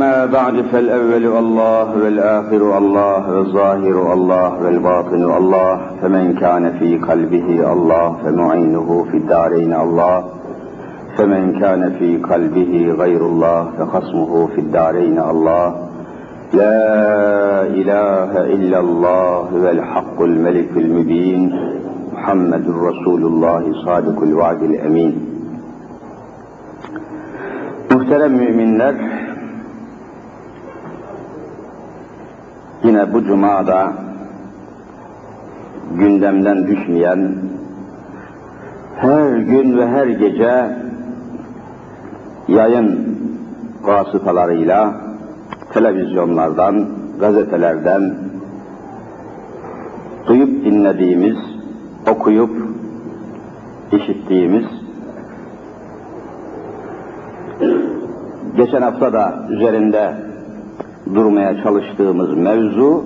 أما بعد فالأول الله والآخر الله والظاهر الله والباطن الله فمن كان في قلبه الله فمعينه في الدارين الله فمن كان في قلبه غير الله فخصمه في الدارين الله. لا إله إلا الله والحق الملك المبين محمد رسول الله صادق الوعد الأمين. Muhterem müminler, yine bu cumada gündemden düşmeyen, her gün ve her gece yayın vasıtalarıyla televizyonlardan, gazetelerden duyup dinlediğimiz, okuyup işittiğimiz geçen hafta da üzerinde durmaya çalıştığımız mevzu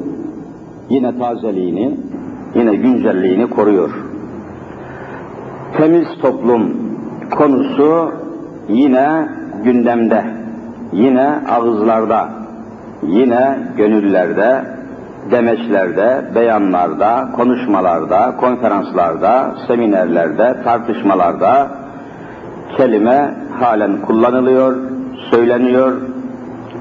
yine tazeliğini, yine güncelliğini koruyor. Temiz toplum konusu yine gündemde, yine ağızlarda, yine gönüllerde, demeçlerde, beyanlarda, konuşmalarda, konferanslarda, seminerlerde, tartışmalarda kelime halen kullanılıyor, söyleniyor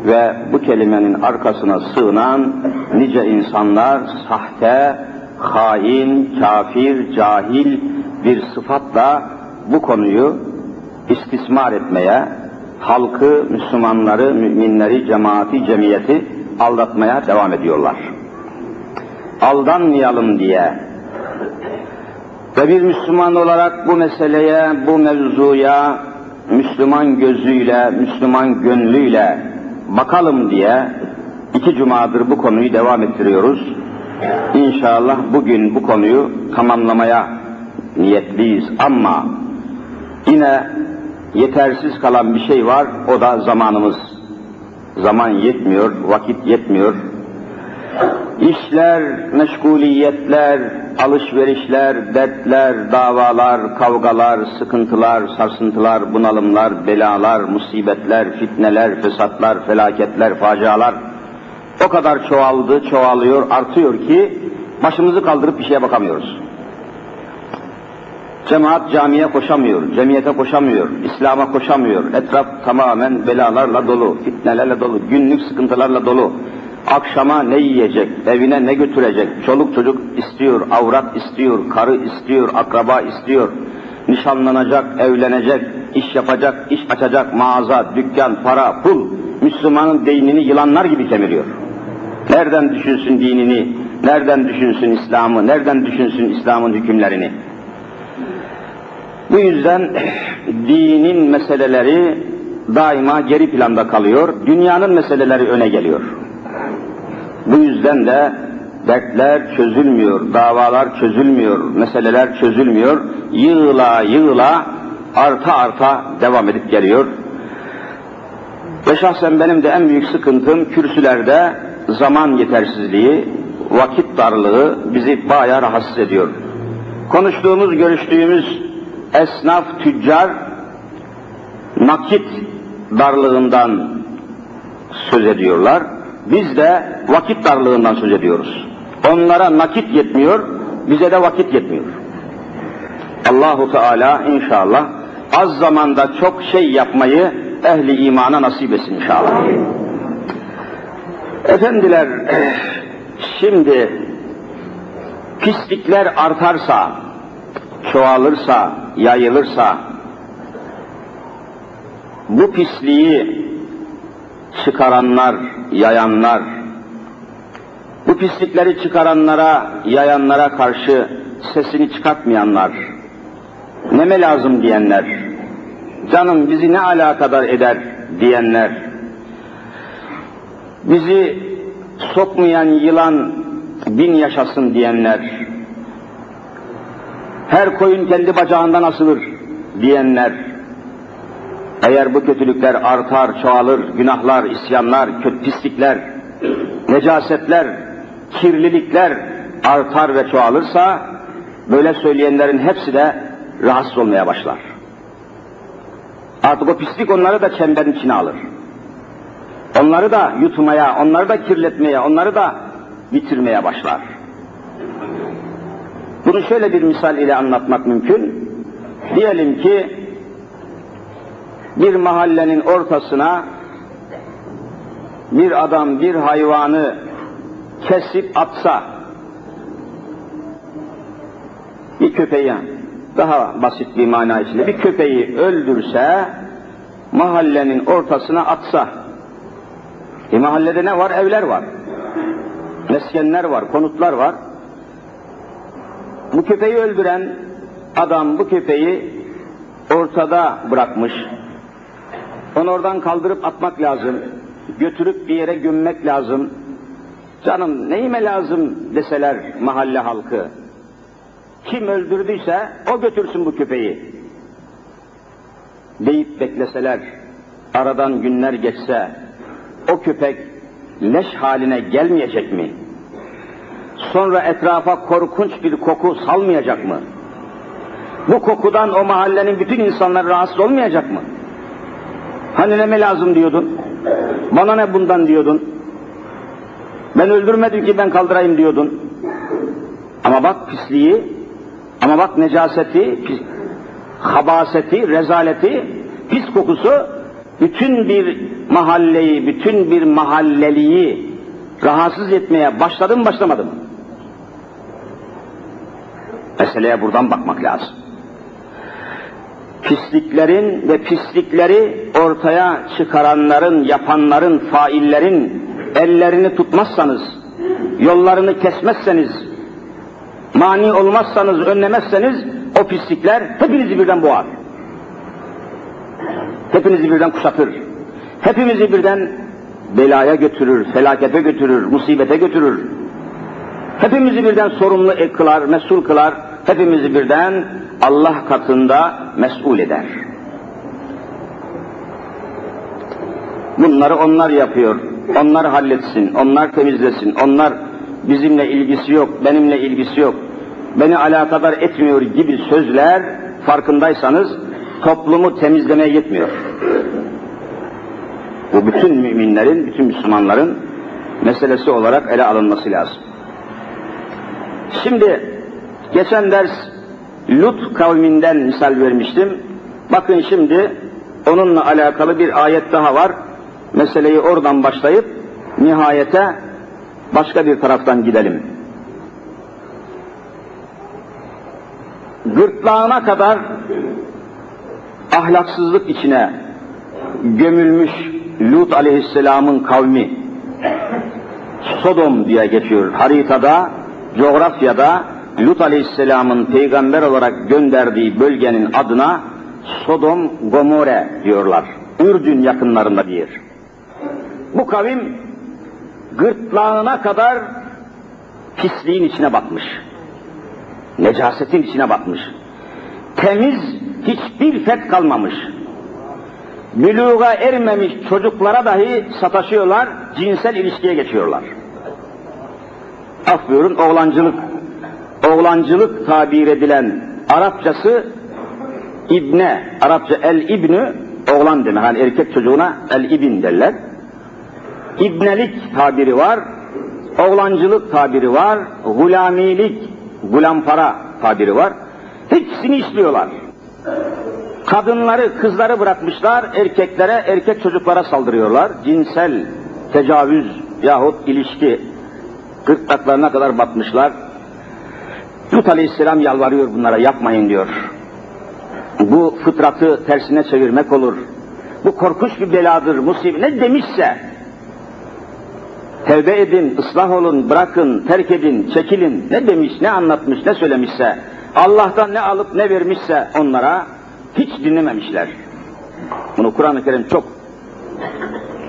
ve bu kelimenin arkasına sığınan nice insanlar sahte, hain, kafir, cahil bir sıfatla bu konuyu istismar etmeye, halkı, Müslümanları, müminleri, cemaati, cemiyeti aldatmaya devam ediyorlar. Aldanmayalım diye ve bir Müslüman olarak bu meseleye, bu mevzuya Müslüman gözüyle, Müslüman gönlüyle bakalım diye iki cumadır bu konuyu devam ettiriyoruz. İnşallah bugün bu konuyu tamamlamaya niyetliyiz ama yine yetersiz kalan bir şey var, o da zamanımız. Zaman yetmiyor, vakit yetmiyor. İşler, meşguliyetler, alışverişler, dertler, davalar, kavgalar, sıkıntılar, sarsıntılar, bunalımlar, belalar, musibetler, fitneler, fesatlar, felaketler, facialar o kadar çoğaldı, çoğalıyor, artıyor ki başımızı kaldırıp bir şeye bakamıyoruz. Cemaat camiye koşamıyor, cemiyete koşamıyor, İslam'a koşamıyor. Etraf tamamen belalarla dolu, fitnelerle dolu, günlük sıkıntılarla dolu. Akşama ne yiyecek, evine ne götürecek, çoluk çocuk istiyor, avrat istiyor, karı istiyor, akraba istiyor. Nişanlanacak, evlenecek, iş yapacak, iş açacak, mağaza, dükkan, para, pul. Müslümanın dinini yılanlar gibi kemiriyor. Nereden düşünsün dinini, nereden düşünsün İslam'ı, nereden düşünsün İslam'ın hükümlerini? Bu yüzden dinin meseleleri daima geri planda kalıyor, dünyanın meseleleri öne geliyor. Bu yüzden de dertler çözülmüyor, davalar çözülmüyor, meseleler çözülmüyor, yığıla yığıla arta arta devam edip geliyor. Ve şahsen benim de en büyük sıkıntım kürsülerde zaman yetersizliği, vakit darlığı bizi bayağı rahatsız ediyor. Konuştuğumuz, görüştüğümüz esnaf, tüccar nakit darlığından söz ediyorlar. Biz de vakit darlığından söz ediyoruz. Onlara nakit yetmiyor, bize de vakit yetmiyor. Allahu Teala inşallah az zamanda çok şey yapmayı ehli imana nasip etsin inşallah. Efendiler, şimdi pislikler artarsa, çoğalırsa, yayılırsa, bu pisliği çıkaranlar, yayanlar, bu pislikleri çıkaranlara, yayanlara karşı sesini çıkartmayanlar, neme lazım diyenler, canım bizi ne alakadar eder diyenler, bizi sokmayan yılan bin yaşasın diyenler, her koyun kendi bacağından asılır diyenler, eğer bu kötülükler artar, çoğalır, günahlar, isyanlar, kötü pislikler, necasetler, kirlilikler artar ve çoğalırsa, böyle söyleyenlerin hepsi de rahatsız olmaya başlar. Artık o pislik onları da çemberin içine alır. Onları da yutmaya, onları da kirletmeye, onları da bitirmeye başlar. Bunu şöyle bir misal ile anlatmak mümkün. Diyelim ki bir mahallenin ortasına bir adam bir hayvanı kesip atsa bir köpeği daha basit bir mana içinde bir köpeği öldürse mahallenin ortasına atsa e mahallede ne var? Evler var. Meskenler var, konutlar var. Bu köpeği öldüren adam bu köpeği ortada bırakmış. Onu oradan kaldırıp atmak lazım. Götürüp bir yere gömmek lazım. Canım neyime lazım deseler mahalle halkı. Kim öldürdüyse o götürsün bu köpeği. Deyip bekleseler, aradan günler geçse, o köpek leş haline gelmeyecek mi? Sonra etrafa korkunç bir koku salmayacak mı? Bu kokudan o mahallenin bütün insanlar rahatsız olmayacak mı? Hani neme lazım diyordun? Bana ne bundan diyordun? Ben öldürmedim ki ben kaldırayım diyordun. Ama bak pisliği, ama bak necaseti, pis, habaseti, rezaleti, pis kokusu bütün bir mahalleyi, bütün bir mahalleliyi rahatsız etmeye başladı mı başlamadı mı? Meseleye buradan bakmak lazım. Pisliklerin ve pislikleri ortaya çıkaranların, yapanların, faillerin ellerini tutmazsanız, yollarını kesmezseniz, mani olmazsanız, önlemezseniz o pislikler hepinizi birden boğar. Hepinizi birden kuşatır. Hepimizi birden belaya götürür, felakete götürür, musibete götürür. Hepimizi birden sorumlu kılar, mesul kılar. Hepimizi birden Allah katında mesul eder. Bunları onlar yapıyor. Onlar halletsin, onlar temizlesin, onlar bizimle ilgisi yok, benimle ilgisi yok, beni alakadar etmiyor gibi sözler farkındaysanız toplumu temizlemeye yetmiyor. Bu bütün müminlerin, bütün Müslümanların meselesi olarak ele alınması lazım. Şimdi geçen ders Lut kavminden misal vermiştim. Bakın şimdi onunla alakalı bir ayet daha var. Meseleyi oradan başlayıp nihayete başka bir taraftan gidelim. Gırtlağına kadar ahlaksızlık içine gömülmüş Lut aleyhisselamın kavmi Sodom diye geçiyor haritada, coğrafyada Lut aleyhisselamın peygamber olarak gönderdiği bölgenin adına Sodom Gomorre diyorlar. Ürdün yakınlarında bir yer. Bu kavim gırtlağına kadar pisliğin içine batmış. Necasetin içine batmış. Temiz hiçbir fet kalmamış. Büluğa ermemiş çocuklara dahi sataşıyorlar, cinsel ilişkiye geçiyorlar. Af buyurun, oğlancılık. Oğlancılık tabir edilen Arapçası İbne, Arapça el ibnü oğlan demek. Hani erkek çocuğuna el ibn derler. İbnelik tabiri var, oğlancılık tabiri var, gulamilik, gulampara tabiri var. Hepsini istiyorlar. Kadınları, kızları bırakmışlar, erkeklere, erkek çocuklara saldırıyorlar. Cinsel tecavüz yahut ilişki gırtlaklarına kadar batmışlar. Lut Aleyhisselam yalvarıyor bunlara, yapmayın diyor. Bu fıtratı tersine çevirmek olur. Bu korkunç bir beladır, musibet. Ne demişse, tevbe edin, ıslah olun, bırakın, terk edin, çekilin. Ne demiş, ne anlatmış, ne söylemişse, Allah'tan ne alıp ne vermişse onlara hiç dinlememişler. Bunu Kur'an-ı Kerim çok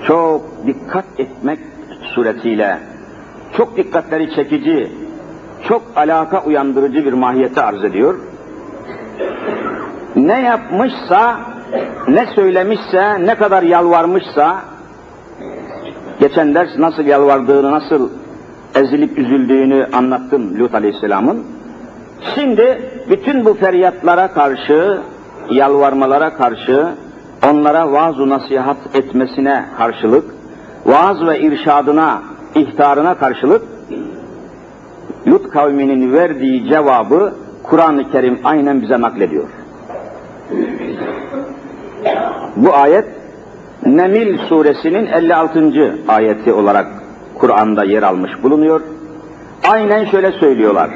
çok dikkat etmek suretiyle çok dikkatleri çekici, çok alaka uyandırıcı bir mahiyeti arz ediyor. Ne yapmışsa, ne söylemişse, ne kadar yalvarmışsa, geçen ders nasıl yalvardığını, nasıl ezilip üzüldüğünü anlattım Lut Aleyhisselam'ın. Şimdi bütün bu feryatlara karşı, yalvarmalara karşı, onlara vaaz nasihat etmesine karşılık, vaaz ve irşadına, ihtarına karşılık Lut kavminin verdiği cevabı Kur'an-ı Kerim aynen bize naklediyor. Bu ayet Nemil suresinin 56. ayeti olarak Kur'an'da yer almış bulunuyor. Aynen şöyle söylüyorlar.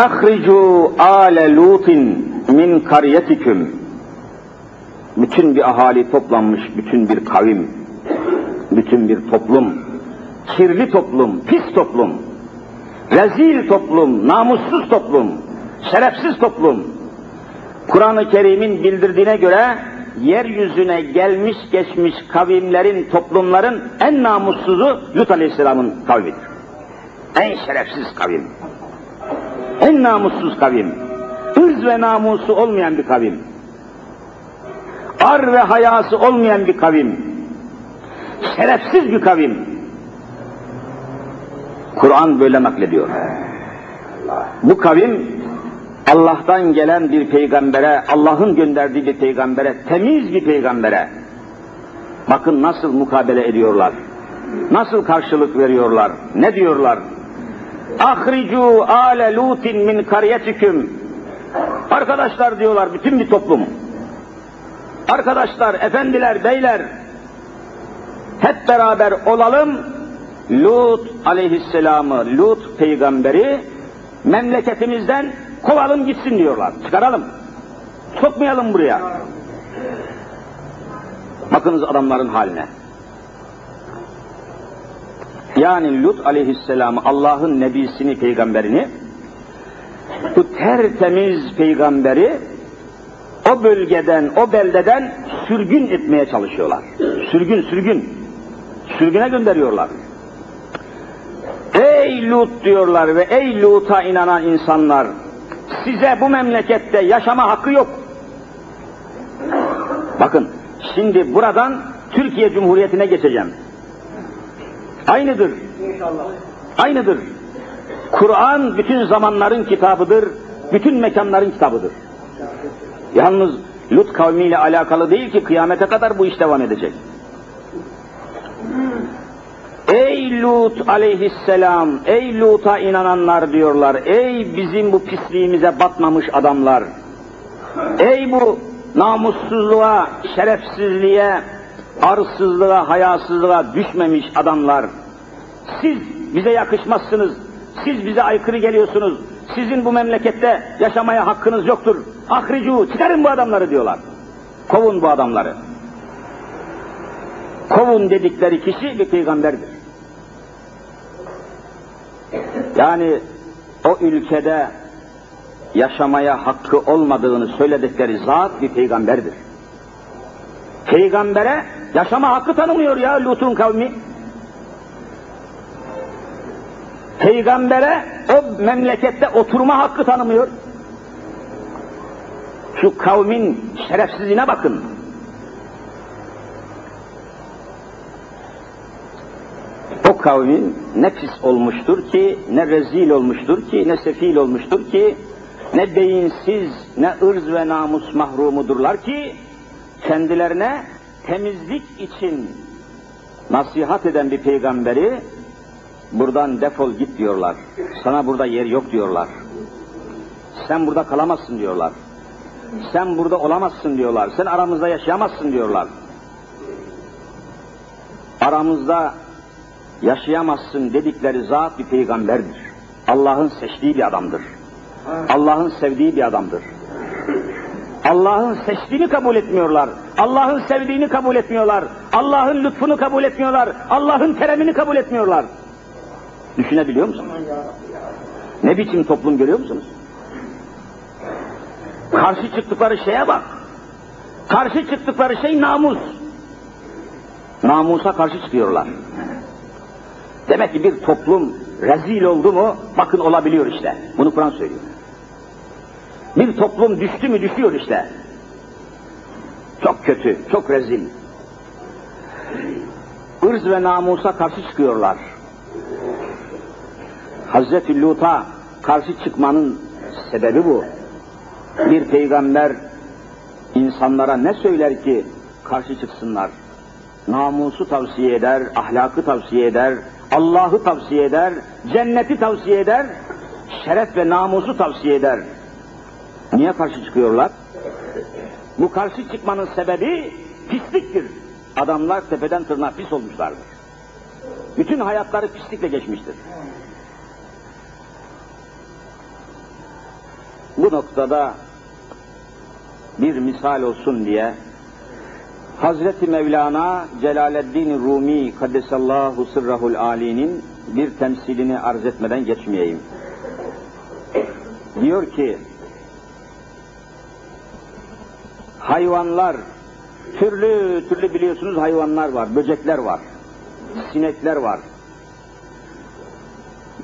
Ahricu ale lutin min kariyetiküm. Bütün bir ahali toplanmış, bütün bir kavim, bütün bir toplum, kirli toplum, pis toplum, rezil toplum, namussuz toplum, şerefsiz toplum. Kur'an-ı Kerim'in bildirdiğine göre yeryüzüne gelmiş geçmiş kavimlerin, toplumların en namussuzu Lut Aleyhisselam'ın kavmidir. En şerefsiz kavim. En namussuz kavim. Hırz ve namusu olmayan bir kavim. Ar ve hayası olmayan bir kavim. Şerefsiz bir kavim. Kur'an böyle naklediyor. Bu kavim Allah'tan gelen bir peygambere, Allah'ın gönderdiği bir peygambere, temiz bir peygambere, bakın nasıl mukabele ediyorlar, nasıl karşılık veriyorlar, ne diyorlar? Ahricu ale lutin min kariyetikum. Arkadaşlar diyorlar bütün bir toplum. Arkadaşlar, efendiler, beyler, hep beraber olalım, Lut aleyhisselamı, Lut peygamberi memleketimizden kovalım gitsin diyorlar. Çıkaralım. Sokmayalım buraya. Bakınız adamların haline. Yani Lut aleyhisselamı Allah'ın nebisini, peygamberini bu tertemiz peygamberi o bölgeden, o beldeden sürgün etmeye çalışıyorlar. Sürgün, sürgün. Sürgüne gönderiyorlar. Ey Lut diyorlar ve ey Lut'a inanan insanlar, size bu memlekette yaşama hakkı yok. Bakın, şimdi buradan Türkiye Cumhuriyeti'ne geçeceğim. Aynıdır. İnşallah. Aynıdır. Kur'an bütün zamanların kitabıdır, bütün mekanların kitabıdır. Yalnız Lut kavmiyle alakalı değil ki kıyamete kadar bu iş devam edecek. Ey Lut aleyhisselam, ey Lut'a inananlar diyorlar, ey bizim bu pisliğimize batmamış adamlar, ey bu namussuzluğa, şerefsizliğe, arsızlığa, hayasızlığa düşmemiş adamlar, siz bize yakışmazsınız, siz bize aykırı geliyorsunuz, sizin bu memlekette yaşamaya hakkınız yoktur, ahricu, çıkarın bu adamları diyorlar, kovun bu adamları. Kovun dedikleri kişi bir peygamberdir. Yani o ülkede yaşamaya hakkı olmadığını söyledikleri zat bir peygamberdir. Peygambere yaşama hakkı tanımıyor ya Lut'un kavmi. Peygambere o memlekette oturma hakkı tanımıyor. Şu kavmin şerefsizliğine bakın. Kavmin ne pis olmuştur ki, ne rezil olmuştur ki, ne sefil olmuştur ki, ne beyinsiz, ne ırz ve namus mahrumudurlar ki, kendilerine temizlik için nasihat eden bir peygamberi buradan defol git diyorlar. Sana burada yer yok diyorlar. Sen burada kalamazsın diyorlar. Sen burada olamazsın diyorlar. Sen aramızda yaşayamazsın diyorlar. Aramızda yaşayamazsın dedikleri zat bir peygamberdir. Allah'ın seçtiği bir adamdır. Allah'ın sevdiği bir adamdır. Allah'ın seçtiğini kabul etmiyorlar. Allah'ın sevdiğini kabul etmiyorlar. Allah'ın lütfunu kabul etmiyorlar. Allah'ın keremini kabul etmiyorlar. Düşünebiliyor musunuz? Ne biçim toplum görüyor musunuz? Karşı çıktıkları şeye bak. Karşı çıktıkları şey namus. Namusa karşı çıkıyorlar. Demek ki bir toplum rezil oldu mu bakın olabiliyor işte. Bunu Kur'an söylüyor. Bir toplum düştü mü düşüyor işte. Çok kötü, çok rezil. Irz ve namusa karşı çıkıyorlar. Hazreti Lut'a karşı çıkmanın sebebi bu. Bir peygamber insanlara ne söyler ki karşı çıksınlar. Namusu tavsiye eder, ahlakı tavsiye eder, Allah'ı tavsiye eder, cenneti tavsiye eder, şeref ve namusu tavsiye eder. Niye karşı çıkıyorlar? Bu karşı çıkmanın sebebi pisliktir. Adamlar tepeden tırnağa pis olmuşlardır. Bütün hayatları pislikle geçmiştir. Bu noktada bir misal olsun diye Hazreti Mevlana Celaleddin Rumi Kaddesallahu Sırrahul Ali'nin bir temsilini arz etmeden geçmeyeyim. Diyor ki hayvanlar türlü türlü biliyorsunuz hayvanlar var, böcekler var, sinekler var.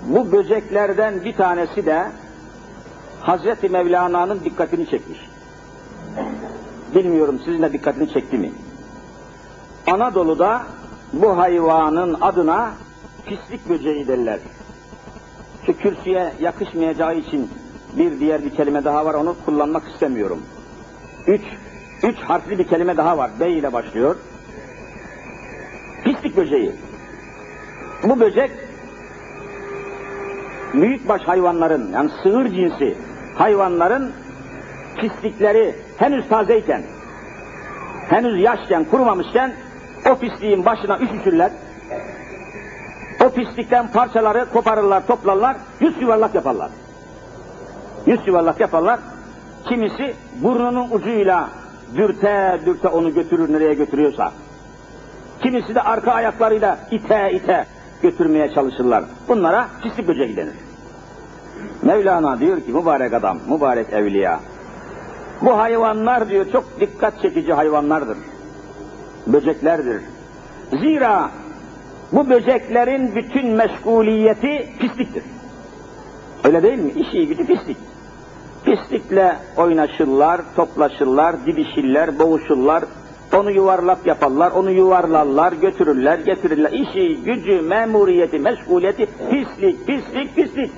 Bu böceklerden bir tanesi de Hazreti Mevlana'nın dikkatini çekmiş. Bilmiyorum sizin de dikkatini çekti mi? Anadolu'da bu hayvanın adına pislik böceği derler. Şu kürsüye yakışmayacağı için bir diğer bir kelime daha var onu kullanmak istemiyorum. Üç, üç harfli bir kelime daha var. B ile başlıyor. Pislik böceği. Bu böcek büyükbaş hayvanların yani sığır cinsi hayvanların pislikleri henüz tazeyken, henüz yaşken, kurumamışken o pisliğin başına üşüşürler. O pislikten parçaları koparırlar, toplarlar, yüz yuvarlak yaparlar. Yüz yuvarlak yaparlar. Kimisi burnunun ucuyla dürte dürte onu götürür nereye götürüyorsa. Kimisi de arka ayaklarıyla ite ite götürmeye çalışırlar. Bunlara pislik böceği denir. Mevlana diyor ki mübarek adam, mübarek evliya. Bu hayvanlar diyor çok dikkat çekici hayvanlardır. Böceklerdir. Zira bu böceklerin bütün meşguliyeti pisliktir. Öyle değil mi? İşi gücü pislik. Pislikle oynaşırlar, toplaşırlar, didişirler, boğuşurlar, onu yuvarlak yaparlar, onu yuvarlarlar, götürürler, getirirler. İşi, gücü, memuriyeti, meşguliyeti pislik, pislik, pislik.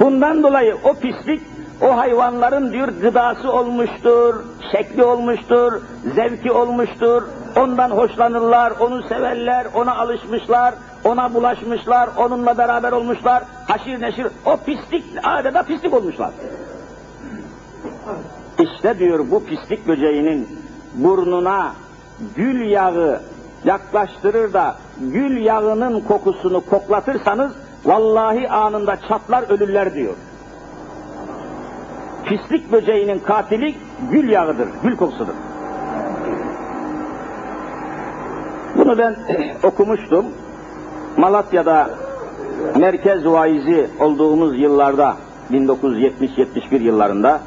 Bundan dolayı o pislik o hayvanların diyor gıdası olmuştur, şekli olmuştur, zevki olmuştur. Ondan hoşlanırlar, onu severler, ona alışmışlar, ona bulaşmışlar, onunla beraber olmuşlar. Haşir neşir, o pislik, adeta pislik olmuşlar. İşte diyor bu pislik böceğinin burnuna gül yağı yaklaştırır da gül yağının kokusunu koklatırsanız vallahi anında çatlar ölürler diyor. Pislik böceğinin katili gül yağıdır, gül kokusudur. Bunu ben okumuştum. Malatya'da merkez vaizi olduğumuz yıllarda 1970-71 yıllarında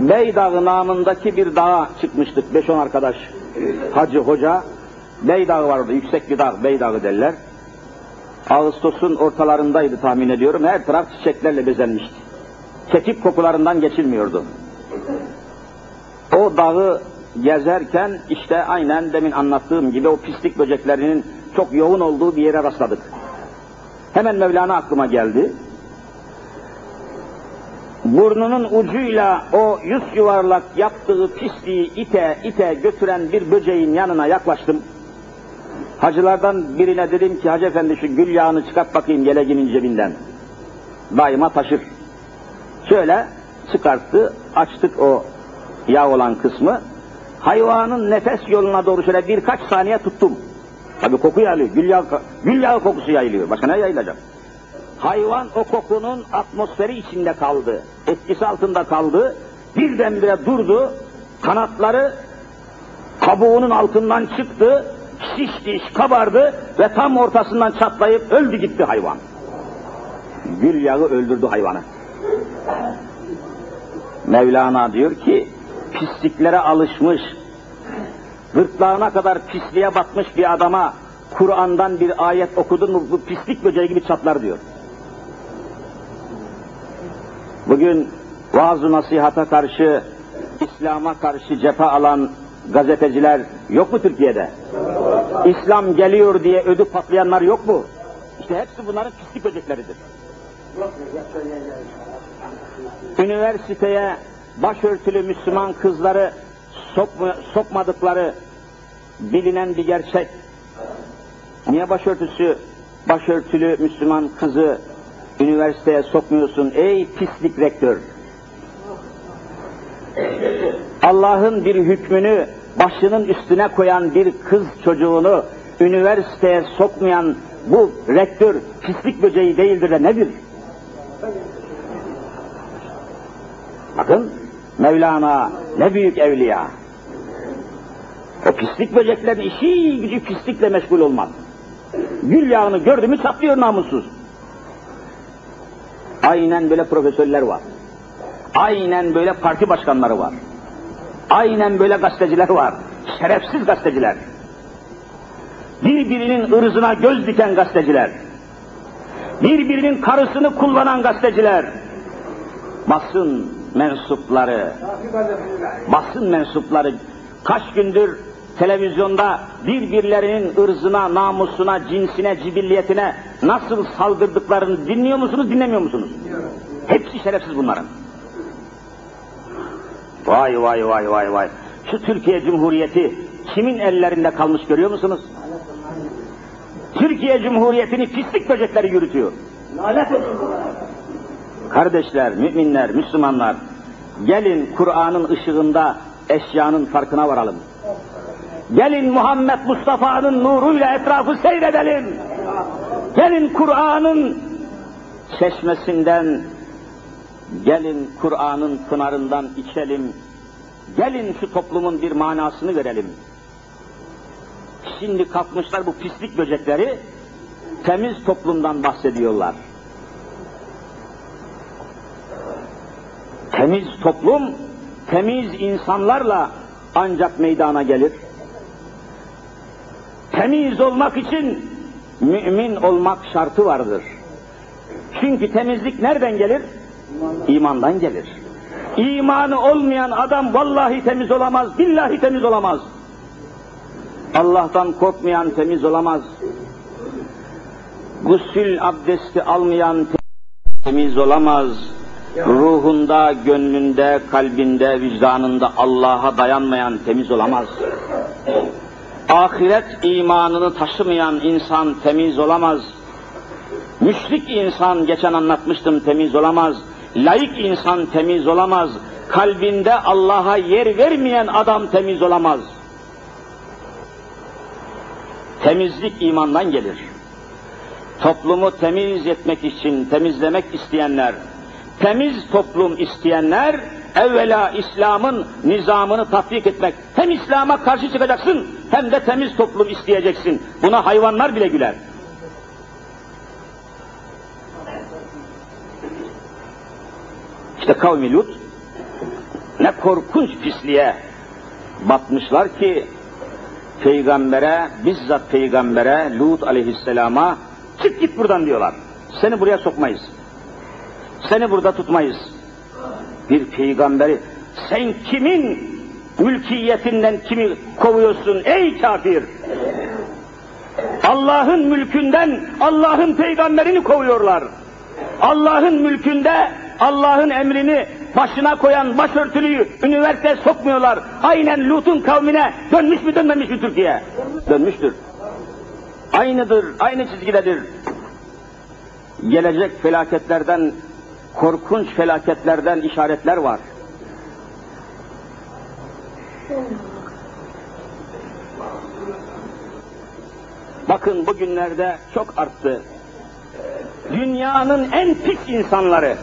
Beydağı namındaki bir dağa çıkmıştık 5-10 arkadaş hacı hoca. Beydağı vardı yüksek bir dağ Beydağı derler. Ağustos'un ortalarındaydı tahmin ediyorum. Her taraf çiçeklerle bezenmişti. Kekik kokularından geçilmiyordu. O dağı gezerken işte aynen demin anlattığım gibi o pislik böceklerinin çok yoğun olduğu bir yere rastladık. Hemen Mevlana aklıma geldi. Burnunun ucuyla o yüz yuvarlak yaptığı pisliği ite ite götüren bir böceğin yanına yaklaştım. Hacılardan birine dedim ki Hacı Efendi şu gül yağını çıkart bakayım geleginin cebinden. Daima taşır. Şöyle çıkarttı, açtık o yağ olan kısmı. Hayvanın nefes yoluna doğru şöyle birkaç saniye tuttum. Tabii koku yayılıyor, gül yağı, gül yağı kokusu yayılıyor. Başka ne yayılacak? Hayvan o kokunun atmosferi içinde kaldı. Etkisi altında kaldı. Birdenbire durdu. Kanatları kabuğunun altından çıktı. Şişti, kabardı ve tam ortasından çatlayıp öldü gitti hayvan. Gül yağı öldürdü hayvanı. Mevlana diyor ki, pisliklere alışmış, gırtlağına kadar pisliğe batmış bir adama Kur'an'dan bir ayet okudun mu bu pislik böceği gibi çatlar diyor. Bugün vaaz nasihata karşı, İslam'a karşı cephe alan gazeteciler yok mu Türkiye'de? İslam geliyor diye ödü patlayanlar yok mu? İşte hepsi bunların pislik böcekleridir. Üniversiteye başörtülü Müslüman kızları sokma, sokmadıkları bilinen bir gerçek. Niye başörtüsü, başörtülü Müslüman kızı üniversiteye sokmuyorsun ey pislik rektör? Allah'ın bir hükmünü başının üstüne koyan bir kız çocuğunu üniversiteye sokmayan bu rektör pislik böceği değildir de nedir? Bakın Mevlana ne büyük evliya. O pislik böceklerin işi gücü pislikle meşgul olmaz. Gül yağını gördü mü çatlıyor namussuz. Aynen böyle profesörler var. Aynen böyle parti başkanları var. Aynen böyle gazeteciler var. Şerefsiz gazeteciler. Birbirinin ırzına göz diken gazeteciler. Birbirinin karısını kullanan gazeteciler. Basın mensupları. Basın mensupları kaç gündür televizyonda birbirlerinin ırzına, namusuna, cinsine, cibilliyetine nasıl saldırdıklarını dinliyor musunuz, dinlemiyor musunuz? Hepsi şerefsiz bunların. Vay vay vay vay vay. Şu Türkiye Cumhuriyeti kimin ellerinde kalmış görüyor musunuz? Türkiye Cumhuriyeti'ni pislik böcekleri yürütüyor. Kardeşler, müminler, Müslümanlar, gelin Kur'an'ın ışığında eşyanın farkına varalım. Gelin Muhammed Mustafa'nın nuruyla etrafı seyredelim. Gelin Kur'an'ın çeşmesinden, gelin Kur'an'ın pınarından içelim. Gelin şu toplumun bir manasını verelim. Şimdi kalkmışlar bu pislik böcekleri temiz toplumdan bahsediyorlar. Temiz toplum, temiz insanlarla ancak meydana gelir. Temiz olmak için mümin olmak şartı vardır. Çünkü temizlik nereden gelir? İmandan gelir. İmanı olmayan adam vallahi temiz olamaz, billahi temiz olamaz. Allah'tan korkmayan temiz olamaz. Gusül abdesti almayan temiz olamaz. Ruhunda, gönlünde, kalbinde, vicdanında Allah'a dayanmayan temiz olamaz. Ahiret imanını taşımayan insan temiz olamaz. Müşrik insan, geçen anlatmıştım, temiz olamaz. Layık insan temiz olamaz. Kalbinde Allah'a yer vermeyen adam temiz olamaz. Temizlik imandan gelir. Toplumu temiz etmek için, temizlemek isteyenler, temiz toplum isteyenler, evvela İslam'ın nizamını tatbik etmek. Hem İslam'a karşı çıkacaksın, hem de temiz toplum isteyeceksin. Buna hayvanlar bile güler. İşte kavmi Lut, ne korkunç pisliğe batmışlar ki, peygambere, bizzat peygambere, Lut aleyhisselama, çık git buradan diyorlar. Seni buraya sokmayız. Seni burada tutmayız. Bir peygamberi, sen kimin mülkiyetinden kimi kovuyorsun ey kafir? Allah'ın mülkünden Allah'ın peygamberini kovuyorlar. Allah'ın mülkünde Allah'ın emrini başına koyan başörtülüyü üniversiteye sokmuyorlar. Aynen Lut'un kavmine dönmüş mü dönmemiş mi Türkiye? Dönmüştür. Aynıdır, aynı çizgidedir. Gelecek felaketlerden, korkunç felaketlerden işaretler var. Bakın bugünlerde çok arttı. Dünyanın en pis insanları,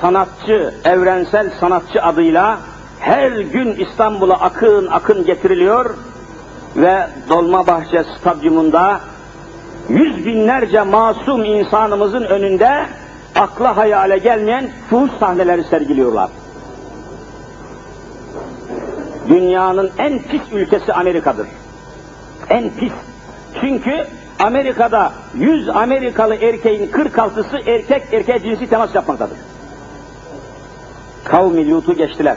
sanatçı, evrensel sanatçı adıyla her gün İstanbul'a akın akın getiriliyor ve Dolmabahçe Stadyumunda yüz binlerce masum insanımızın önünde akla hayale gelmeyen fuhuş sahneleri sergiliyorlar. Dünyanın en pis ülkesi Amerika'dır. En pis. Çünkü Amerika'da 100 Amerikalı erkeğin 46'sı erkek erkeğe cinsi temas yapmaktadır. Kavmi Lut'u geçtiler.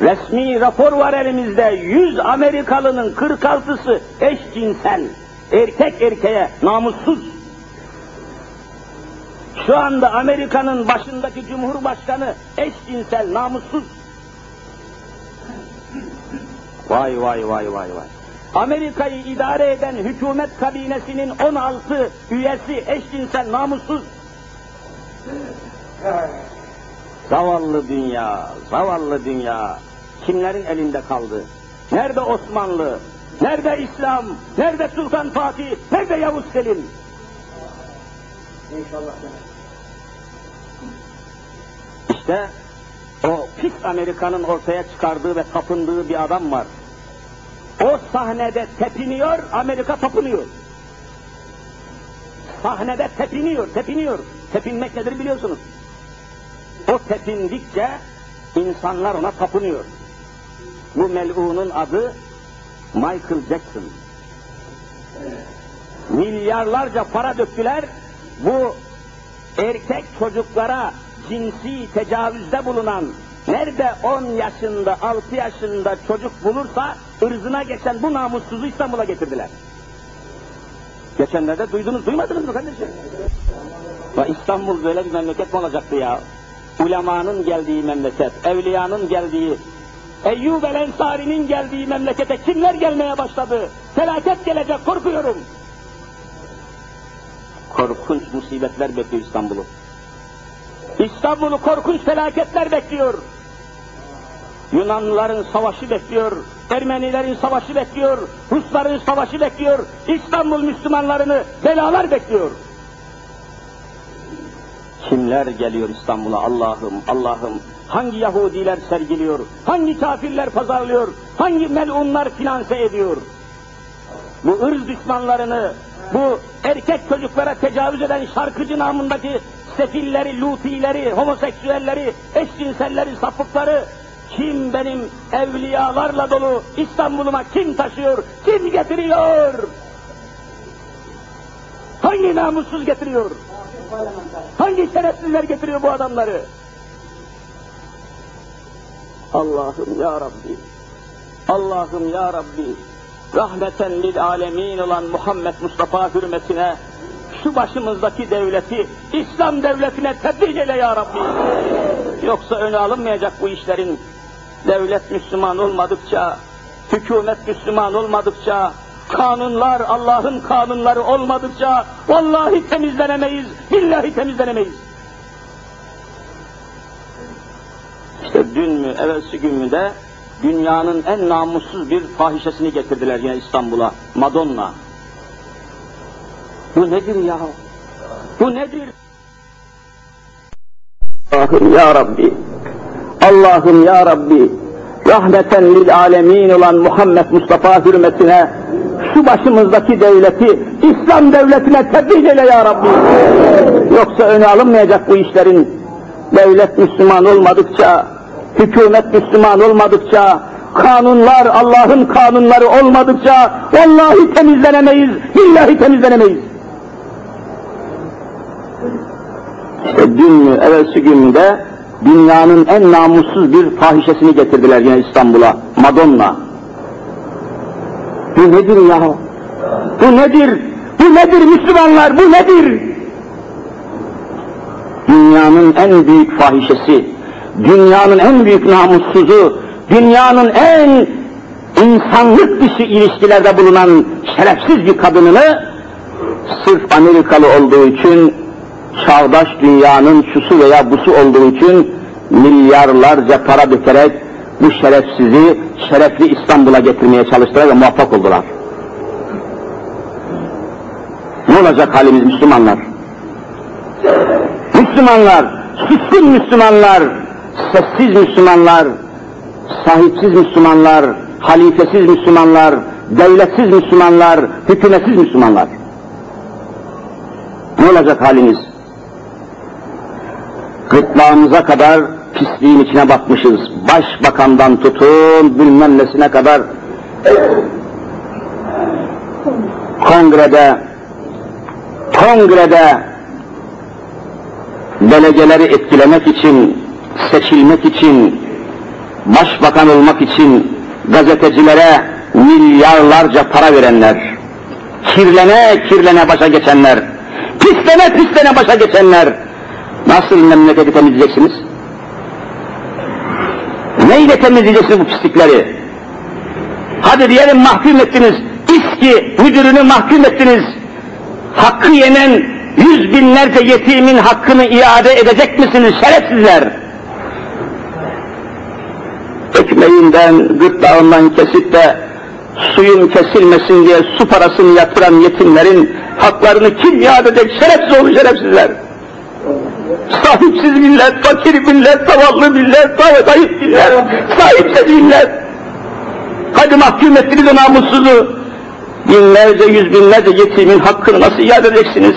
Resmi rapor var elimizde. 100 Amerikalının 46'sı eşcinsel. Erkek erkeğe namussuz. Şu anda Amerika'nın başındaki cumhurbaşkanı eşcinsel, namussuz. Vay vay vay vay vay. Amerika'yı idare eden hükümet kabinesinin 16 üyesi eşcinsel namussuz. Zavallı dünya, zavallı dünya. Kimlerin elinde kaldı? Nerede Osmanlı? Nerede İslam? Nerede Sultan Fatih? Nerede Yavuz Selim? İnşallah. İşte o pis Amerika'nın ortaya çıkardığı ve tapındığı bir adam var. O sahnede tepiniyor, Amerika tapınıyor. Sahnede tepiniyor, tepiniyor. Tepinmek nedir biliyorsunuz. O tepindikçe insanlar ona tapınıyor. Bu melunun adı Michael Jackson. Milyarlarca para döktüler. Bu erkek çocuklara cinsi tecavüzde bulunan, nerede 10 yaşında, 6 yaşında çocuk bulursa ırzına geçen bu namussuzu İstanbul'a getirdiler. Geçenlerde duydunuz, duymadınız mı kardeşim? Ve İstanbul böyle bir memleket mi olacaktı ya? Ulemanın geldiği memleket, evliyanın geldiği, Eyyub el Ensari'nin geldiği memlekete kimler gelmeye başladı? Felaket gelecek, korkuyorum. Korkunç musibetler bekliyor İstanbul'u. İstanbul'u korkunç felaketler bekliyor. Yunanlıların savaşı bekliyor, Ermenilerin savaşı bekliyor, Rusların savaşı bekliyor, İstanbul Müslümanlarını belalar bekliyor. Kimler geliyor İstanbul'a Allah'ım, Allah'ım? Hangi Yahudiler sergiliyor, hangi kafirler pazarlıyor, hangi melunlar finanse ediyor? Bu ırz düşmanlarını, bu erkek çocuklara tecavüz eden şarkıcı namındaki sefilleri, lutileri, homoseksüelleri, eşcinselleri, sapıkları kim benim evliyalarla dolu İstanbul'uma kim taşıyor, kim getiriyor? Hangi namussuz getiriyor? Hangi şerefsizler getiriyor bu adamları? Allah'ım ya Rabbi, Allah'ım ya Rabbi, rahmeten lil alemin olan Muhammed Mustafa hürmetine şu başımızdaki devleti İslam devletine tebdil eyle ya Rabbi. Yoksa öne alınmayacak bu işlerin. Devlet Müslüman olmadıkça, hükümet Müslüman olmadıkça, kanunlar Allah'ın kanunları olmadıkça vallahi temizlenemeyiz, billahi temizlenemeyiz. İşte dün mü, evvelsi gün mü de dünyanın en namussuz bir fahişesini getirdiler yine İstanbul'a, Madonna. Bu nedir ya? Bu nedir? Allah'ım ya Rabbi, Allah'ım ya Rabbi, rahmeten lil alemin olan Muhammed Mustafa hürmetine şu başımızdaki devleti İslam devletine tebdil eyle ya Rabbi. Yoksa öne alınmayacak bu işlerin. Devlet Müslüman olmadıkça, hükümet Müslüman olmadıkça, kanunlar Allah'ın kanunları olmadıkça vallahi temizlenemeyiz, billahi temizlenemeyiz. İşte dün mü, evvelsi gün de dünyanın en namussuz bir fahişesini getirdiler yine İstanbul'a, Madonna. Bu nedir ya? Bu nedir? Bu nedir Müslümanlar? Bu nedir? Dünyanın en büyük fahişesi, dünyanın en büyük namussuzu, dünyanın en insanlık dışı ilişkilerde bulunan şerefsiz bir kadınını sırf Amerikalı olduğu için çağdaş dünyanın şusu veya busu olduğu için milyarlarca para dökerek bu şerefsizi şerefli İstanbul'a getirmeye çalıştılar ve muvaffak oldular. Ne olacak halimiz Müslümanlar? Müslümanlar, suskun Müslümanlar, sessiz Müslümanlar, sahipsiz Müslümanlar, halifesiz Müslümanlar, devletsiz Müslümanlar, hükümetsiz Müslümanlar. Ne olacak halimiz? Gırtlağımıza kadar pisliğin içine batmışız. Başbakandan tutun bilmem nesine kadar kongrede kongrede delegeleri etkilemek için, seçilmek için, başbakan olmak için gazetecilere milyarlarca para verenler, kirlene kirlene başa geçenler, pislene pislene başa geçenler, nasıl memleketi temizleyeceksiniz? Neyle temizleyeceksiniz bu pislikleri? Hadi diyelim mahkum ettiniz. İSKİ müdürünü mahkum ettiniz. Hakkı yenen yüz binlerce yetimin hakkını iade edecek misiniz şerefsizler? Ekmeğinden, gırtlağından kesip de suyun kesilmesin diye su parasını yatıran yetimlerin haklarını kim iade edecek? Şerefsiz olun şerefsizler. Sahipsiz millet, fakir millet, zavallı millet, zayıf millet, sahipsiz millet. Hadi mahkum ettiniz o namussuzu. Binlerce, yüz binlerce yetimin hakkını nasıl iade edeceksiniz?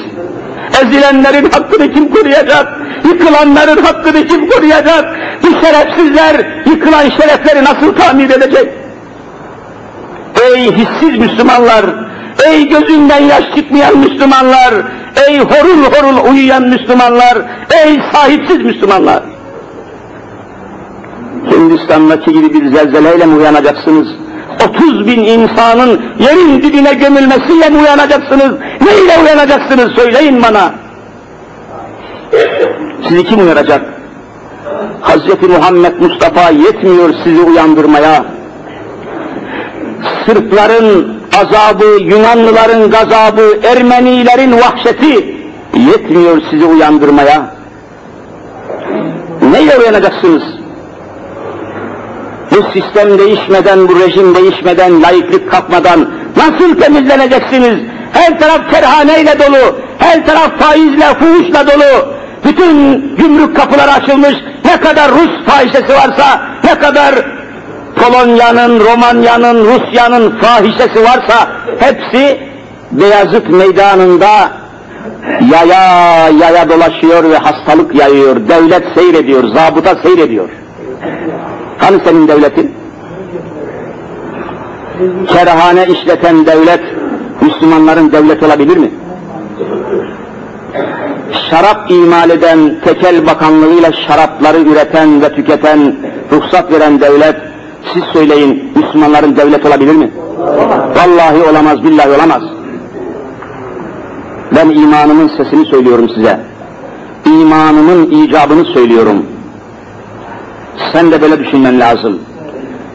Ezilenlerin hakkını kim koruyacak? Yıkılanların hakkını kim koruyacak? Bu şerefsizler yıkılan şerefleri nasıl tamir edecek? Ey hissiz Müslümanlar! Ey gözünden yaş çıkmayan Müslümanlar! Ey horul horul uyuyan Müslümanlar! Ey sahipsiz Müslümanlar! Hindistan'daki gibi bir zelzeleyle mi uyanacaksınız? 30 bin insanın yerin dibine gömülmesiyle mi uyanacaksınız? Neyle uyanacaksınız söyleyin bana. Sizi kim uyaracak? Hazreti Muhammed Mustafa yetmiyor sizi uyandırmaya. Sırpların azabı, Yunanlıların gazabı, Ermenilerin vahşeti yetmiyor sizi uyandırmaya. Neyle uyanacaksınız? Bu sistem değişmeden, bu rejim değişmeden, layıklık kalkmadan nasıl temizleneceksiniz? Her taraf kerhaneyle dolu, her taraf faizle, fuhuşla dolu. Bütün gümrük kapıları açılmış, ne kadar Rus fahişesi varsa, ne kadar Polonya'nın, Romanya'nın, Rusya'nın fahişesi varsa hepsi Beyazıt meydanında yaya yaya dolaşıyor ve hastalık yayıyor. Devlet seyrediyor, zabıta seyrediyor. Hani senin devletin? Kerhane işleten devlet, Müslümanların devlet olabilir mi? Şarap imal eden, tekel bakanlığıyla şarapları üreten ve tüketen, ruhsat veren devlet, siz söyleyin, Müslümanların devlet olabilir mi? Vallahi olamaz, billahi olamaz. Ben imanımın sesini söylüyorum size. İmanımın icabını söylüyorum. Sen de böyle düşünmen lazım.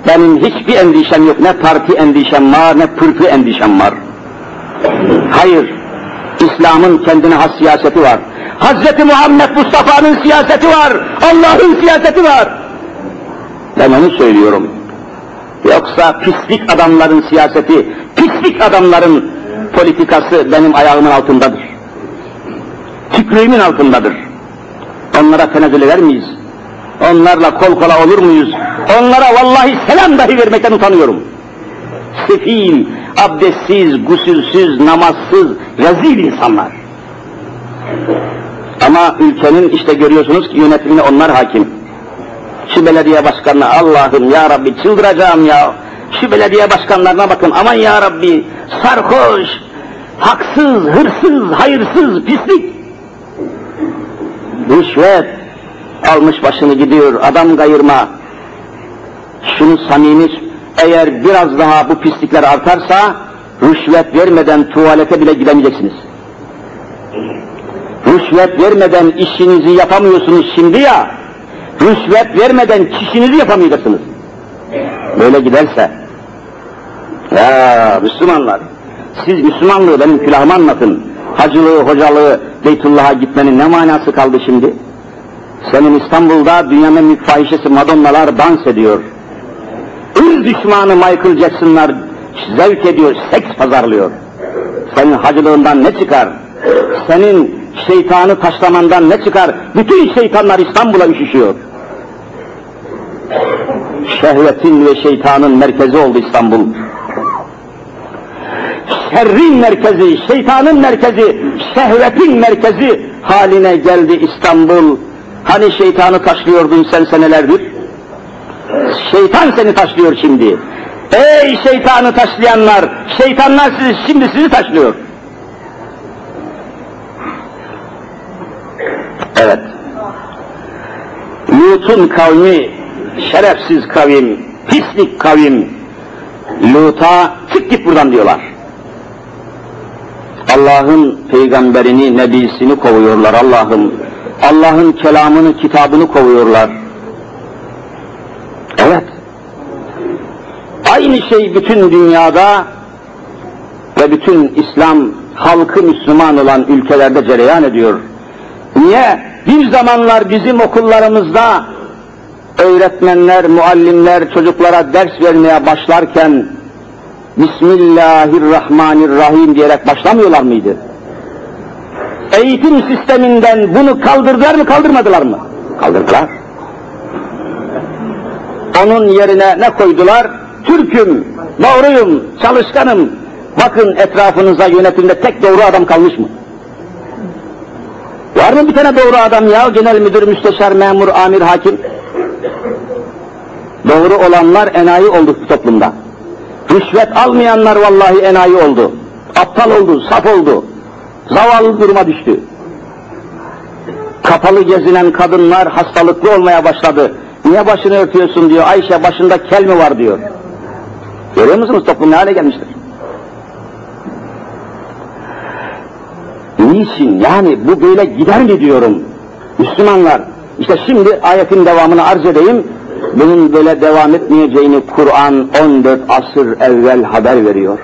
Benim hiçbir endişem yok. Ne parti endişem var, ne pırtı endişem var. Hayır. İslam'ın kendine has siyaseti var. Hazreti Muhammed Mustafa'nın siyaseti var. Allah'ın siyaseti var. Ben onu söylüyorum. Yoksa pislik adamların siyaseti, pislik adamların politikası benim ayağımın altındadır. Tükrüğümün altındadır. Onlara tenezzül eder miyiz? Onlarla kol kola olur muyuz? Onlara vallahi selam dahi vermekten utanıyorum. Sefil, abdestsiz, gusülsüz, namazsız, rezil insanlar. Ama ülkenin işte görüyorsunuz ki yönetimine onlar hakim. Şu belediye başkanına Allah'ım ya Rabbi çıldıracağım ya. Şu belediye başkanlarına bakın aman ya Rabbi sarhoş, haksız, hırsız, hayırsız, pislik. Rüşvet, almış başını gidiyor, adam kayırma. Şunu samimi, eğer biraz daha bu pislikler artarsa, rüşvet vermeden tuvalete bile gidemeyeceksiniz. Rüşvet vermeden işinizi yapamıyorsunuz şimdi ya, rüşvet vermeden kişinizi yapamayacaksınız. Böyle giderse, ya Müslümanlar, siz Müslümanlığı benim külahıma anlatın. Hacılığı, hocalığı, Beytullah'a gitmenin ne manası kaldı şimdi? Senin İstanbul'da dünyanın büyük fahişesi Madonnalar dans ediyor. Ür düşmanı Michael Jackson'lar zevk ediyor, seks pazarlıyor. Senin hacılığından ne çıkar? Senin şeytanı taşlamandan ne çıkar? Bütün şeytanlar İstanbul'a üşüşüyor. Şehvetin ve şeytanın merkezi oldu İstanbul. Şerrin merkezi, şeytanın merkezi, şehvetin merkezi haline geldi İstanbul. Hani şeytanı taşlıyordun sen senelerdir? Şeytan seni taşlıyor şimdi. Ey şeytanı taşlayanlar, şeytanlar sizi, şimdi sizi taşlıyor. Lut'un kavmi, şerefsiz kavim, pislik kavim, Lut'a çık git buradan diyorlar. Allah'ın peygamberini, nebisini kovuyorlar Allah'ım. Allah'ın kelamını, kitabını kovuyorlar. Evet. Aynı şey bütün dünyada ve bütün İslam halkı Müslüman olan ülkelerde cereyan ediyor. Niye? Bir zamanlar bizim okullarımızda öğretmenler, muallimler çocuklara ders vermeye başlarken Bismillahirrahmanirrahim diyerek başlamıyorlar mıydı? Eğitim sisteminden bunu kaldırdılar mı kaldırmadılar mı? Kaldırdılar. Onun yerine ne koydular? Türk'üm, doğruyum, çalışkanım. Bakın etrafınıza yönetimde tek doğru adam kalmış mı? Var mı bir tane doğru adam ya? Genel müdür, müsteşar, memur, amir, hakim. Doğru olanlar enayi oldu bu toplumda. Rüşvet almayanlar vallahi enayi oldu. Aptal oldu, saf oldu. Zavallı duruma düştü. Kapalı gezinen kadınlar hastalıklı olmaya başladı. Niye başını örtüyorsun diyor. Ayşe başında kel mi var diyor. Görüyor musunuz toplum ne hale gelmiştir? Niçin? Yani bu böyle gider mi diyorum. Müslümanlar, işte şimdi ayetin devamını arz edeyim. Bunun böyle devam etmeyeceğini Kur'an 14 asır evvel haber veriyor.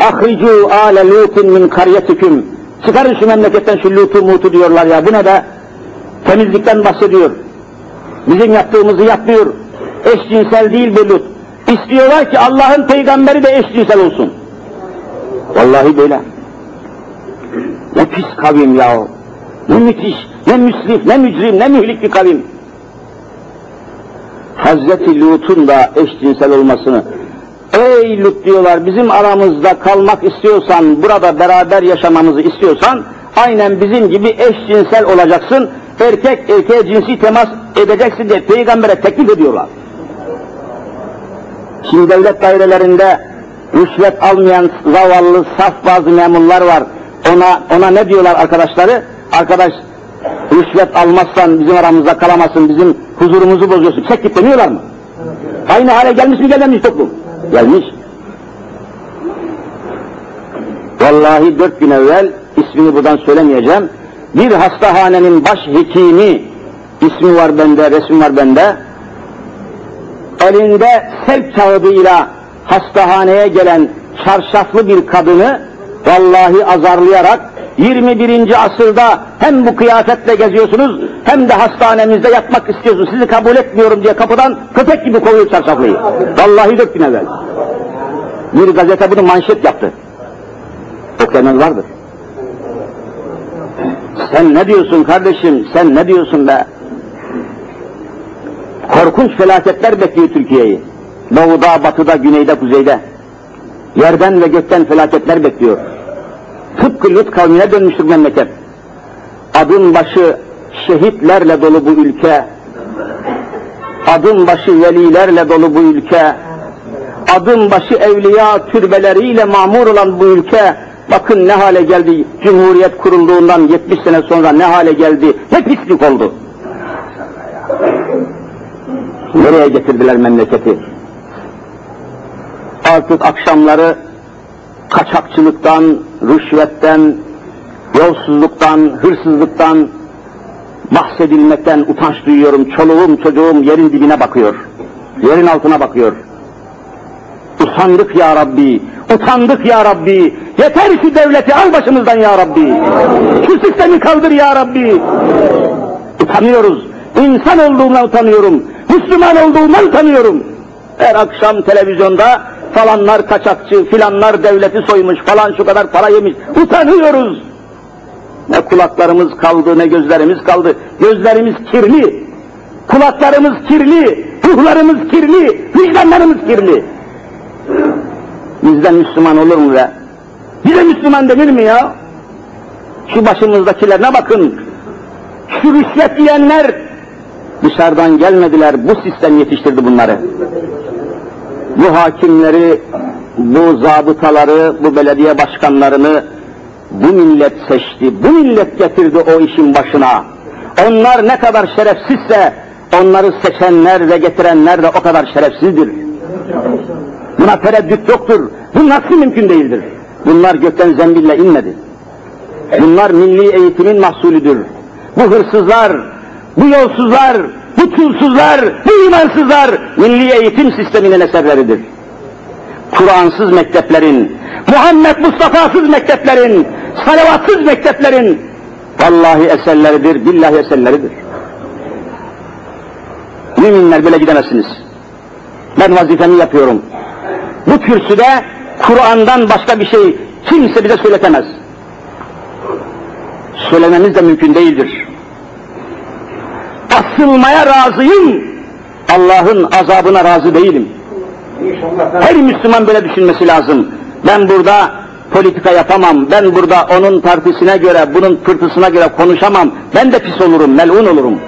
Ahricu ale lutin min karyetiküm. Çıkarın şu memleketten şu lutu mutu diyorlar ya. Bu ne be? Temizlikten bahsediyor. Bizim yaptığımızı yapmıyor. Eşcinsel değil bu lut. İstiyorlar ki Allah'ın peygamberi de eşcinsel olsun. Vallahi böyle. Ne pis kavim ya. Ne müthiş, ne müsrif, ne mücrim, ne mühlik bir kavim. Hazreti Lut'un da eşcinsel olmasını Ey Lut diyorlar bizim aramızda kalmak istiyorsan, burada beraber yaşamamızı istiyorsan aynen bizim gibi eşcinsel olacaksın, erkek erkeğe cinsi temas edeceksin diye peygambere teklif ediyorlar. Şimdi devlet dairelerinde rüşvet almayan zavallı, saf bazı memurlar var. Ona ona ne diyorlar arkadaşları? Arkadaş rüşvet almazsan bizim aramızda kalamazsın, bizim huzurumuzu bozuyorsun. Çek git demiyorlar mı? Aynı hale gelmiş mi gelmemiş toplum? Gelmiş. Vallahi dört gün evvel, ismini buradan söylemeyeceğim, bir hastahanenin baş hekimi, ismi var bende, resim var bende, elinde sevk kağıdıyla hastahaneye gelen çarşaflı bir kadını vallahi azarlayarak 21. asırda hem bu kıyafetle geziyorsunuz hem de hastanemizde yatmak istiyorsunuz. Sizi kabul etmiyorum diye kapıdan köpek gibi kovuyor çarşaflıyı. Vallahi dört gün evvel. Bir gazete bunu manşet yaptı. Okuyanlar vardır. Sen ne diyorsun kardeşim? Sen ne diyorsun be? Korkunç felaketler bekliyor Türkiye'yi. Doğuda, batıda, güneyde, kuzeyde. Yerden ve gökten felaketler bekliyor. Tıpkı Lut kavmine dönmüştür memleket. Adım başı şehitlerle dolu bu ülke. Adım başı velilerle dolu bu ülke. Adım başı evliya türbeleriyle mamur olan bu ülke. Bakın ne hale geldi. Cumhuriyet kurulduğundan 70 sene sonra ne hale geldi. Ne pislik oldu. Nereye getirdiler memleketi? Artık akşamları kaçakçılıktan, rüşvetten, yolsuzluktan, hırsızlıktan bahsedilmekten utanç duyuyorum. Çoluğum çocuğum yerin dibine bakıyor. Yerin altına bakıyor. Utandık ya Rabbi, utandık ya Rabbi. Yeter ki devleti al başımızdan ya Rabbi. Şu sistemi kaldır ya Rabbi. Utanıyoruz. İnsan olduğumdan utanıyorum. Müslüman olduğumdan utanıyorum. Her akşam televizyonda falanlar kaçakçı, filanlar devleti soymuş, falan şu kadar para yemiş. Utanıyoruz. Ne kulaklarımız kaldı, ne gözlerimiz kaldı. Gözlerimiz kirli, kulaklarımız kirli, ruhlarımız kirli, vicdanlarımız kirli. Bizden Müslüman olur mu be? Bize Müslüman denir mi ya? Şu başımızdakilerine bakın. Şu rüşvet yiyenler dışarıdan gelmediler. Bu sistem yetiştirdi bunları bu hakimleri, bu zabıtaları, bu belediye başkanlarını bu millet seçti, bu millet getirdi o işin başına. Onlar ne kadar şerefsizse onları seçenler ve getirenler de o kadar şerefsizdir. Buna tereddüt yoktur. Bu nasıl mümkün değildir? Bunlar gökten zembille inmedi. Bunlar milli eğitimin mahsulüdür. Bu hırsızlar, bu yolsuzlar, bu çulsuzlar, bu imansızlar milli eğitim sisteminin eserleridir. Kur'ansız mekteplerin, Muhammed Mustafa'sız mekteplerin, salavatsız mekteplerin vallahi eserleridir, billahi eserleridir. Müminler böyle gidemezsiniz. Ben vazifemi yapıyorum. Bu kürsüde Kur'an'dan başka bir şey kimse bize söyletemez. Söylememiz de mümkün değildir. Asılmaya razıyım. Allah'ın azabına razı değilim. Her Müslüman böyle düşünmesi lazım. Ben burada politika yapamam, ben burada onun partisine göre, bunun fırtısına göre konuşamam, ben de pis olurum, melun olurum.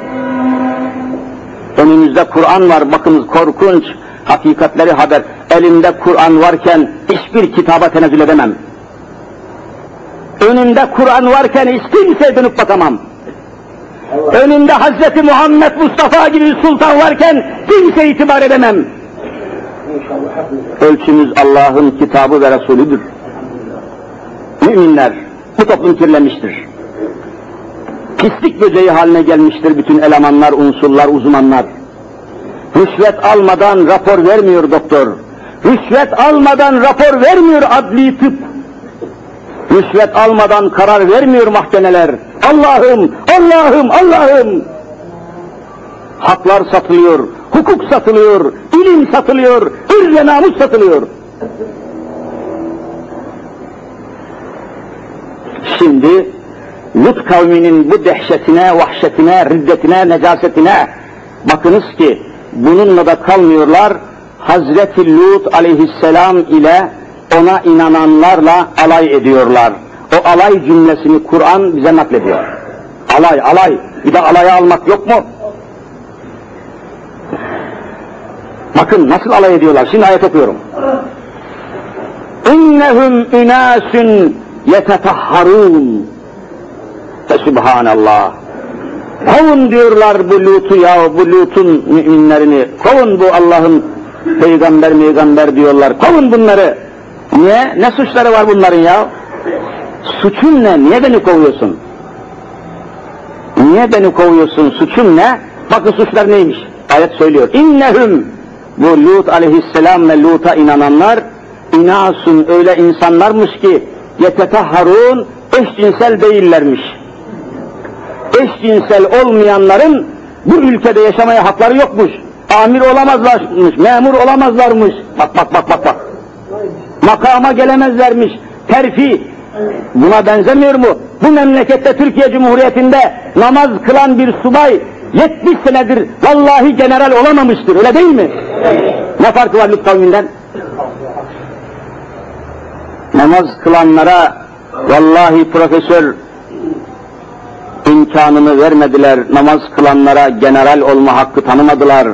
Önümüzde Kur'an var, bakınız korkunç, hakikatleri haber. Elimde Kur'an varken hiçbir kitaba tenezzül edemem. Önümde Kur'an varken hiç kimseye dönüp bakamam. Önümde Hazreti Muhammed Mustafa gibi bir sultan varken kimse itibar edemem. Ölçümüz Allah'ın kitabı ve Resulüdür. Müminler, bu toplum kirlenmiştir. Pislik böceği haline gelmiştir bütün elemanlar, unsurlar, uzmanlar. Rüşvet almadan rapor vermiyor doktor. Rüşvet almadan rapor vermiyor adli tıp. Rüşvet almadan karar vermiyor mahkemeler. Allah'ım, Allah'ım, Allah'ım. Haklar satılıyor, hukuk satılıyor, ilim satılıyor, hür ve namus satılıyor. Şimdi Lut kavminin bu dehşetine, vahşetine, riddetine, necasetine bakınız ki bununla da kalmıyorlar. Hazreti Lut aleyhisselam ile ona inananlarla alay ediyorlar. O alay cümlesini Kur'an bize naklediyor. Alay, alay. Bir de alaya almak yok mu? Bakın nasıl alay ediyorlar. Şimdi ayet okuyorum. İnnehum inasun yetetahharun. Subhanallah. Kovun diyorlar bu Lut'u ya, bu Lut'un müminlerini. Kovun bu Allah'ın peygamber peygamber diyorlar. Kovun bunları. Niye? Ne suçları var bunların ya? Suçun ne? Niye beni kovuyorsun? Niye beni kovuyorsun? Suçun ne? Bakın suçlar neymiş? Ayet söylüyor. İnnehum bu Lut aleyhisselam ve Lut'a inananlar inasun öyle insanlarmış ki yetetahharun eşcinsel değillermiş. Eşcinsel olmayanların bu ülkede yaşamaya hakları yokmuş. Amir olamazlarmış, memur olamazlarmış. Bak bak bak bak bak. Makama gelemezlermiş. Terfi. Buna benzemiyor mu? Bu memlekette Türkiye Cumhuriyeti'nde namaz kılan bir subay 70 senedir vallahi general olamamıştır. Öyle değil mi? Ne farkı var Lut kavminden? Namaz kılanlara vallahi profesör imkanını vermediler. Namaz kılanlara general olma hakkı tanımadılar.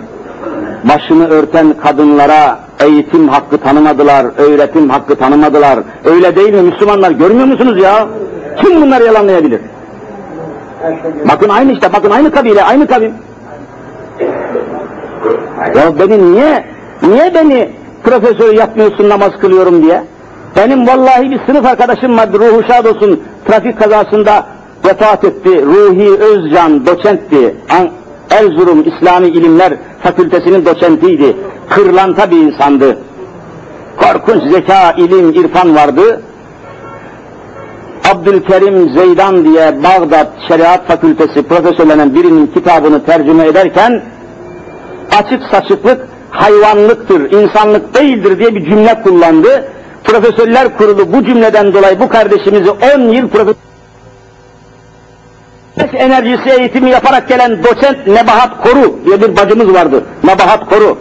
Başını örten kadınlara eğitim hakkı tanımadılar, öğretim hakkı tanımadılar. Öyle değil mi Müslümanlar? Görmüyor musunuz ya? Kim bunları yalanlayabilir? Bakın aynı işte, bakın aynı kabile, aynı kavim. Ya beni niye, niye beni profesör yapmıyorsun namaz kılıyorum diye? Benim vallahi bir sınıf arkadaşım vardı, ruhu şad olsun, trafik kazasında vefat etti. Ruhi Özcan doçentti. Erzurum İslami İlimler Fakültesinin doçentiydi. Kırlanta bir insandı. Korkunç zeka, ilim, irfan vardı. Abdülkerim Zeydan diye Bağdat Şeriat Fakültesi profesörlerinin birinin kitabını tercüme ederken açık saçıklık hayvanlıktır, insanlık değildir diye bir cümle kullandı. Profesörler Kurulu bu cümleden dolayı bu kardeşimizi 10 yıl profesör enerjisi eğitimi yaparak gelen doçent Nebahat Koru diye bir bacımız vardı. Nebahat Koru.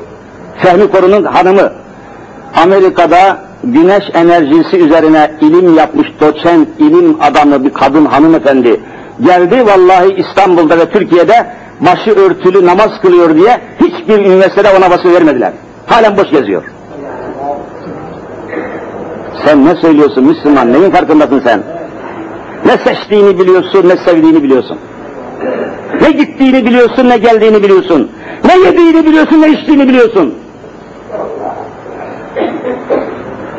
Fehmi Koru'nun hanımı. Amerika'da güneş enerjisi üzerine ilim yapmış doçent, ilim adamı bir kadın hanımefendi. Geldi vallahi İstanbul'da ve Türkiye'de başı örtülü namaz kılıyor diye hiçbir üniversitede ona bası vermediler. Halen boş geziyor. Sen ne söylüyorsun Müslüman? Neyin farkındasın sen? Ne seçtiğini biliyorsun, ne sevdiğini biliyorsun. Ne gittiğini biliyorsun, ne geldiğini biliyorsun. Ne yediğini biliyorsun, ne içtiğini biliyorsun.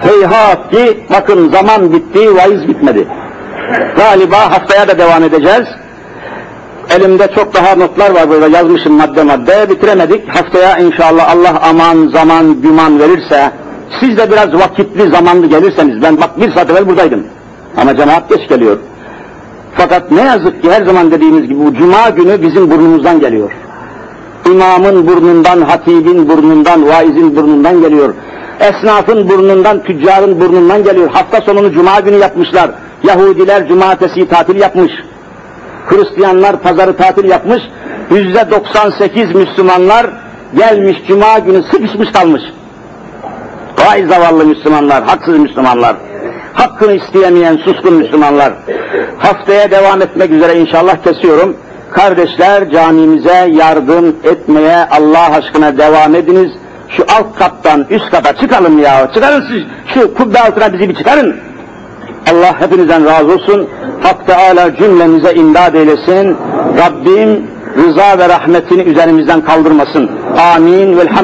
Heyhat ki bakın zaman bitti, vaiz bitmedi. Galiba haftaya da devam edeceğiz. Elimde çok daha notlar var burada yazmışım madde madde bitiremedik. Haftaya inşallah Allah aman zaman güman verirse siz de biraz vakitli zamanlı gelirseniz ben bak bir saat evvel buradaydım. Ama cemaat geç geliyor. Fakat ne yazık ki her zaman dediğimiz gibi bu cuma günü bizim burnumuzdan geliyor. İmamın burnundan, hatibin burnundan, vaizin burnundan geliyor. Esnafın burnundan, tüccarın burnundan geliyor. Hafta sonunu cuma günü yapmışlar. Yahudiler cumartesi tatil yapmış. Hristiyanlar pazarı tatil yapmış. Yüzde 98 Müslümanlar gelmiş cuma günü sıkışmış kalmış. Vay zavallı Müslümanlar, haksız Müslümanlar. Hakkını isteyemeyen suskun Müslümanlar. Haftaya devam etmek üzere inşallah kesiyorum. Kardeşler camimize yardım etmeye Allah aşkına devam ediniz. Şu alt kattan üst kata çıkalım ya. Çıkarın siz şu kubbe altına bizi bir çıkarın. Allah hepinizden razı olsun. Hak Teala cümlemize imdad eylesin. Rabbim rıza ve rahmetini üzerimizden kaldırmasın. Amin. Velhamdülillah.